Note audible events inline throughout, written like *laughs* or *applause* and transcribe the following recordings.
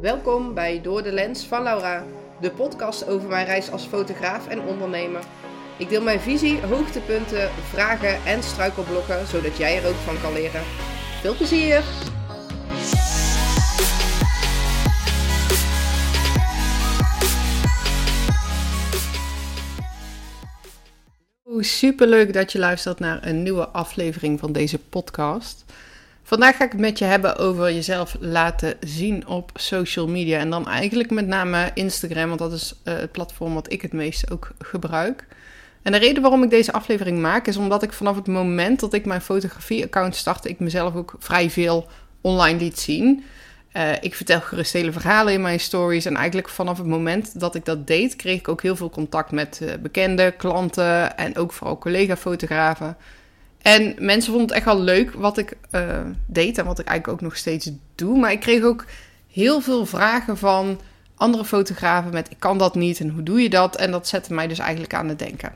Welkom bij Door de Lens van Laura, de podcast over mijn reis als fotograaf en ondernemer. Ik deel mijn visie, hoogtepunten, vragen en struikelblokken, zodat jij er ook van kan leren. Veel plezier! Super leuk dat je luistert naar een nieuwe aflevering van deze podcast. Vandaag ga ik het met je hebben over jezelf laten zien op social media. En dan eigenlijk met name Instagram, want dat is uh, het platform wat ik het meest ook gebruik. En de reden waarom ik deze aflevering maak is omdat ik vanaf het moment dat ik mijn fotografie-account startte, ik mezelf ook vrij veel online liet zien. Uh, ik vertel gerust hele verhalen in mijn stories. En eigenlijk vanaf het moment dat ik dat deed, kreeg ik ook heel veel contact met uh, bekende klanten en ook vooral collega-fotografen. En mensen vonden het echt wel leuk wat ik uh, deed en wat ik eigenlijk ook nog steeds doe. Maar ik kreeg ook heel veel vragen van andere fotografen met ik kan dat niet en hoe doe je dat? En dat zette mij dus eigenlijk aan het denken.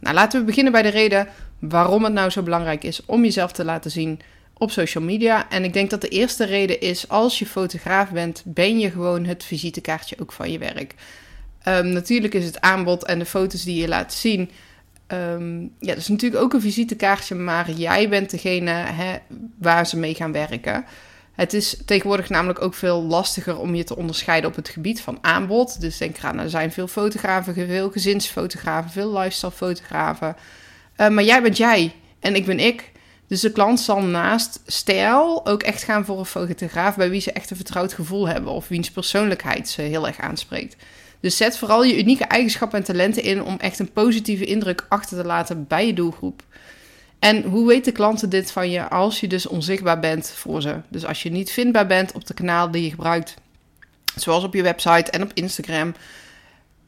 Nou, laten we beginnen bij de reden waarom het nou zo belangrijk is om jezelf te laten zien op social media. En ik denk dat de eerste reden is, als je fotograaf bent, ben je gewoon het visitekaartje ook van je werk. Um, natuurlijk is het aanbod en de foto's die je laat zien Um, ja, dat is natuurlijk ook een visitekaartje, maar jij bent degene hè, waar ze mee gaan werken. Het is tegenwoordig namelijk ook veel lastiger om je te onderscheiden op het gebied van aanbod. Dus denk eraan, er zijn veel fotografen, veel gezinsfotografen, veel lifestylefotografen. Uh, maar jij bent jij en ik ben ik. Dus de klant zal naast stijl ook echt gaan voor een fotograaf bij wie ze echt een vertrouwd gevoel hebben of wiens persoonlijkheid ze heel erg aanspreekt. Dus zet vooral je unieke eigenschappen en talenten in om echt een positieve indruk achter te laten bij je doelgroep. En hoe weten klanten dit van je als je dus onzichtbaar bent voor ze? Dus als je niet vindbaar bent op de kanaal die je gebruikt, zoals op je website en op Instagram,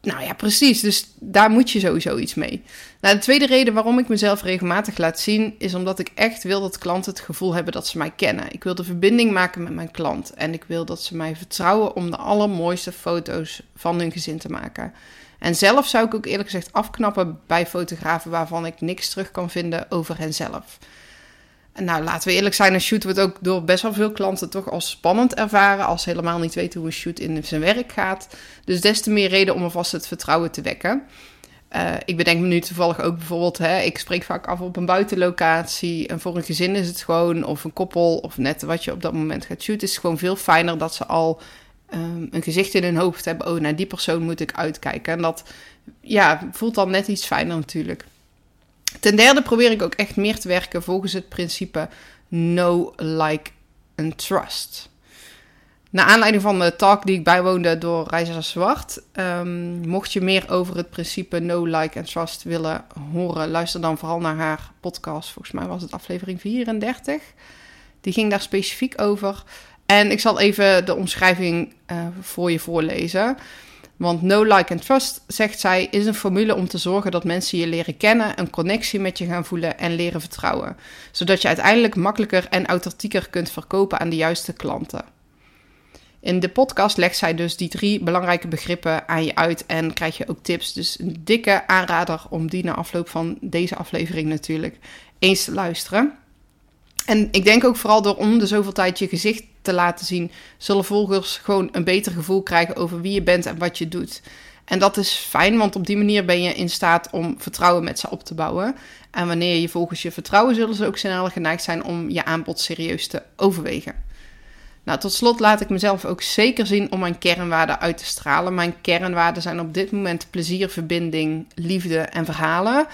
nou ja, precies. Dus daar moet je sowieso iets mee. Nou, de tweede reden waarom ik mezelf regelmatig laat zien, is omdat ik echt wil dat klanten het gevoel hebben dat ze mij kennen. Ik wil de verbinding maken met mijn klant. En ik wil dat ze mij vertrouwen om de allermooiste foto's van hun gezin te maken. En zelf zou ik ook eerlijk gezegd afknappen bij fotografen waarvan ik niks terug kan vinden over henzelf. Nou, laten we eerlijk zijn, een shoot wordt ook door best wel veel klanten toch als spannend ervaren. Als ze helemaal niet weten hoe een shoot in zijn werk gaat. Dus des te meer reden om alvast het vertrouwen te wekken. Uh, ik bedenk me nu toevallig ook bijvoorbeeld, hè, ik spreek vaak af op een buitenlocatie. En voor een gezin is het gewoon, of een koppel, of net wat je op dat moment gaat shooten, is het gewoon veel fijner dat ze al um, een gezicht in hun hoofd hebben. Oh, naar die persoon moet ik uitkijken. En dat ja, voelt dan net iets fijner natuurlijk. Ten derde probeer ik ook echt meer te werken volgens het principe know, like and trust. Naar aanleiding van de talk die ik bijwoonde door Reiza Zwart, um, mocht je meer over het principe know, like and trust willen horen, luister dan vooral naar haar podcast. Volgens mij was het aflevering 34. Die ging daar specifiek over. En ik zal even de omschrijving uh, voor je voorlezen. Want no like and trust, zegt zij, is een formule om te zorgen dat mensen je leren kennen, een connectie met je gaan voelen en leren vertrouwen. Zodat je uiteindelijk makkelijker en authentieker kunt verkopen aan de juiste klanten. In de podcast legt zij dus die drie belangrijke begrippen aan je uit en krijg je ook tips. Dus een dikke aanrader om die na afloop van deze aflevering natuurlijk eens te luisteren. En ik denk ook vooral door om de zoveel tijd je gezicht te laten zien, zullen volgers gewoon een beter gevoel krijgen over wie je bent en wat je doet. En dat is fijn, want op die manier ben je in staat om vertrouwen met ze op te bouwen. En wanneer je volgens je vertrouwen, zullen ze ook sneller geneigd zijn om je aanbod serieus te overwegen. Nou, tot slot laat ik mezelf ook zeker zien om mijn kernwaarden uit te stralen. Mijn kernwaarden zijn op dit moment plezier, verbinding, liefde en verhalen.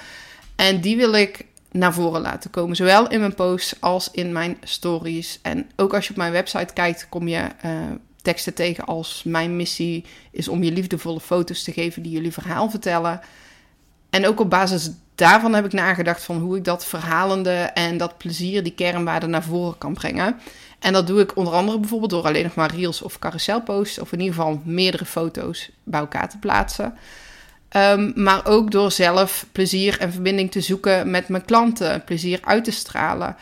En die wil ik naar voren laten komen. Zowel in mijn posts als in mijn stories. En ook als je op mijn website kijkt, kom je uh, teksten tegen als mijn missie is om je liefdevolle foto's te geven die jullie verhaal vertellen. En ook op basis daarvan heb ik nagedacht van hoe ik dat verhalende en dat plezier, die kernwaarden naar voren kan brengen. En dat doe ik onder andere bijvoorbeeld door alleen nog maar reels of carouselposts, of in ieder geval meerdere foto's bij elkaar te plaatsen. Um, maar ook door zelf plezier en verbinding te zoeken met mijn klanten, plezier uit te stralen.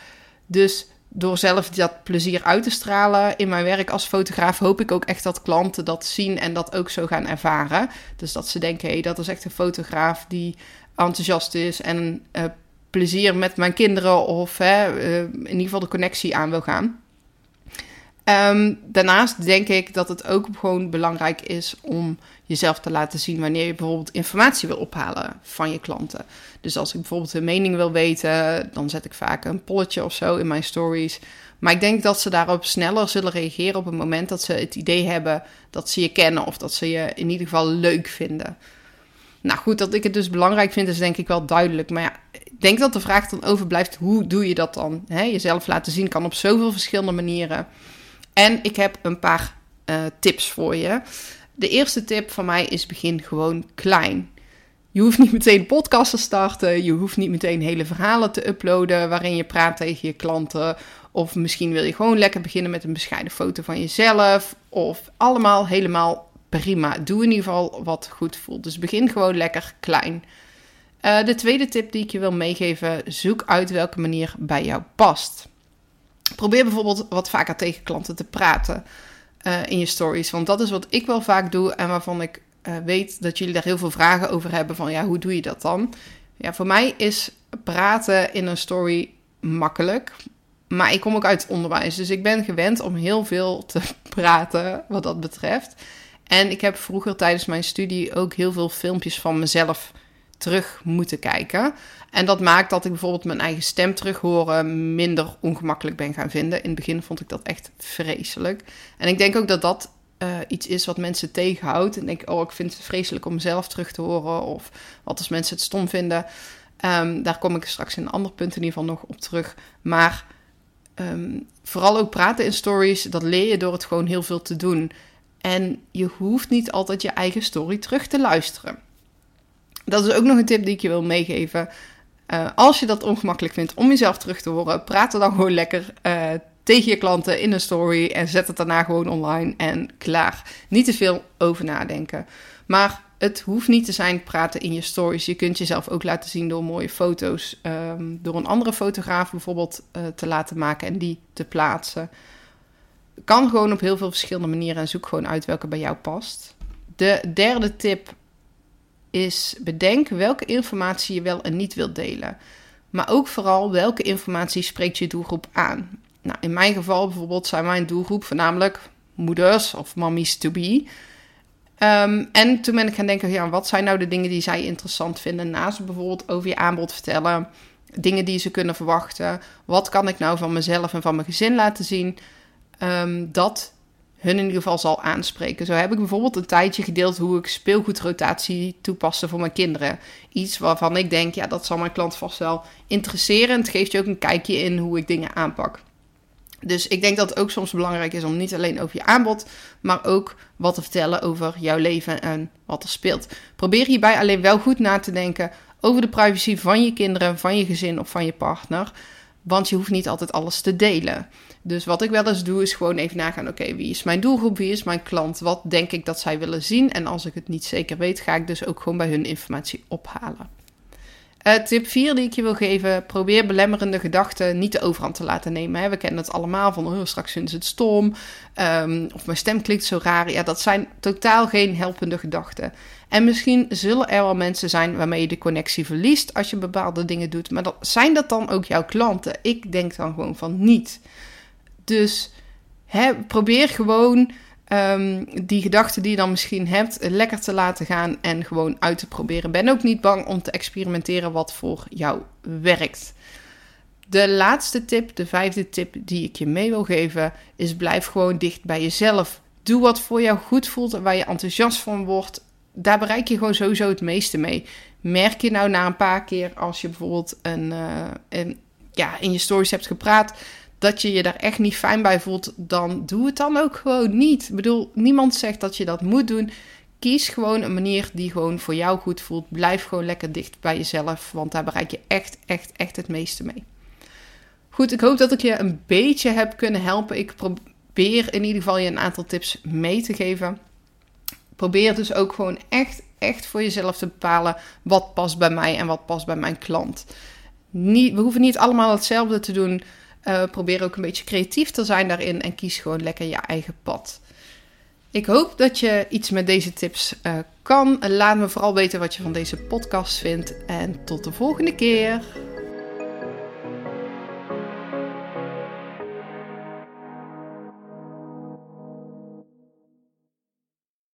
Dus door zelf dat plezier uit te stralen in mijn werk als fotograaf, hoop ik ook echt dat klanten dat zien en dat ook zo gaan ervaren. Dus dat ze denken: hé, hey, dat is echt een fotograaf die enthousiast is en uh, plezier met mijn kinderen of uh, in ieder geval de connectie aan wil gaan. Ehm, daarnaast denk ik dat het ook gewoon belangrijk is om jezelf te laten zien wanneer je bijvoorbeeld informatie wil ophalen van je klanten. Dus als ik bijvoorbeeld een mening wil weten, dan zet ik vaak een polletje of zo in mijn stories. Maar ik denk dat ze daarop sneller zullen reageren op het moment dat ze het idee hebben dat ze je kennen of dat ze je in ieder geval leuk vinden. Nou goed, dat ik het dus belangrijk vind is denk ik wel duidelijk. Maar ja, ik denk dat de vraag dan overblijft, hoe doe je dat dan? Jezelf laten zien kan op zoveel verschillende manieren. En ik heb een paar uh, tips voor je. De eerste tip van mij is begin gewoon klein. Je hoeft niet meteen podcast te starten. Je hoeft niet meteen hele verhalen te uploaden waarin je praat tegen je klanten. Of misschien wil je gewoon lekker beginnen met een bescheiden foto van jezelf. Of allemaal helemaal prima. Doe in ieder geval wat goed voelt. Dus begin gewoon lekker klein. Uh, de tweede tip die ik je wil meegeven: zoek uit welke manier bij jou past. Probeer bijvoorbeeld wat vaker tegen klanten te praten uh, in je stories. Want dat is wat ik wel vaak doe en waarvan ik uh, weet dat jullie daar heel veel vragen over hebben. Van ja, hoe doe je dat dan? Ja, voor mij is praten in een story makkelijk. Maar ik kom ook uit onderwijs. Dus ik ben gewend om heel veel te *laughs* praten wat dat betreft. En ik heb vroeger tijdens mijn studie ook heel veel filmpjes van mezelf terug moeten kijken. En dat maakt dat ik bijvoorbeeld mijn eigen stem terug horen minder ongemakkelijk ben gaan vinden. In het begin vond ik dat echt vreselijk. En ik denk ook dat dat uh, iets is wat mensen tegenhoudt. En denk, oh, ik vind het vreselijk om mezelf terug te horen. Of wat als mensen het stom vinden. Um, daar kom ik straks in een ander punt in ieder geval nog op terug. Maar um, vooral ook praten in stories, dat leer je door het gewoon heel veel te doen. En je hoeft niet altijd je eigen story terug te luisteren. Dat is ook nog een tip die ik je wil meegeven. Uh, als je dat ongemakkelijk vindt om jezelf terug te horen, praat er dan gewoon lekker uh, tegen je klanten in een story en zet het daarna gewoon online en klaar. Niet te veel over nadenken. Maar het hoeft niet te zijn praten in je stories. Je kunt jezelf ook laten zien door mooie foto's, um, door een andere fotograaf bijvoorbeeld uh, te laten maken en die te plaatsen. Kan gewoon op heel veel verschillende manieren en zoek gewoon uit welke bij jou past. De derde tip is bedenk welke informatie je wel en niet wilt delen. Maar ook vooral welke informatie spreekt je doelgroep aan. Nou, in mijn geval bijvoorbeeld zijn mijn doelgroep voornamelijk moeders of mommies to be. Um, en toen ben ik gaan denken, ja, wat zijn nou de dingen die zij interessant vinden? Naast bijvoorbeeld over je aanbod vertellen, dingen die ze kunnen verwachten. Wat kan ik nou van mezelf en van mijn gezin laten zien? Um, dat hun in ieder geval zal aanspreken. Zo heb ik bijvoorbeeld een tijdje gedeeld hoe ik speelgoedrotatie toepaste voor mijn kinderen. Iets waarvan ik denk, ja, dat zal mijn klant vast wel interesseren. En het geeft je ook een kijkje in hoe ik dingen aanpak. Dus ik denk dat het ook soms belangrijk is om niet alleen over je aanbod, maar ook wat te vertellen over jouw leven en wat er speelt. Probeer hierbij alleen wel goed na te denken over de privacy van je kinderen, van je gezin of van je partner. Want je hoeft niet altijd alles te delen. Dus wat ik wel eens doe, is gewoon even nagaan: oké, wie is mijn doelgroep, wie is mijn klant, wat denk ik dat zij willen zien. En als ik het niet zeker weet, ga ik dus ook gewoon bij hun informatie ophalen. Uh, tip 4 die ik je wil geven: probeer belemmerende gedachten niet de overhand te laten nemen. Hè. We kennen het allemaal van oh, straks vinden het stom. Um, of mijn stem klinkt zo raar. Ja, dat zijn totaal geen helpende gedachten. En misschien zullen er wel mensen zijn waarmee je de connectie verliest als je bepaalde dingen doet. Maar dat, zijn dat dan ook jouw klanten? Ik denk dan gewoon van niet. Dus hè, probeer gewoon um, die gedachten die je dan misschien hebt, lekker te laten gaan en gewoon uit te proberen. Ben ook niet bang om te experimenteren wat voor jou werkt. De laatste tip, de vijfde tip die ik je mee wil geven, is blijf gewoon dicht bij jezelf. Doe wat voor jou goed voelt en waar je enthousiast van wordt. Daar bereik je gewoon sowieso het meeste mee. Merk je nou na een paar keer als je bijvoorbeeld een, uh, een ja, in je stories hebt gepraat dat je je daar echt niet fijn bij voelt, dan doe het dan ook gewoon niet. Ik bedoel, niemand zegt dat je dat moet doen. Kies gewoon een manier die gewoon voor jou goed voelt. Blijf gewoon lekker dicht bij jezelf, want daar bereik je echt, echt, echt het meeste mee. Goed, ik hoop dat ik je een beetje heb kunnen helpen. Ik probeer in ieder geval je een aantal tips mee te geven. Probeer dus ook gewoon echt, echt voor jezelf te bepalen wat past bij mij en wat past bij mijn klant. Niet, we hoeven niet allemaal hetzelfde te doen. Uh, probeer ook een beetje creatief te zijn daarin en kies gewoon lekker je eigen pad. Ik hoop dat je iets met deze tips uh, kan. Laat me vooral weten wat je van deze podcast vindt. En tot de volgende keer.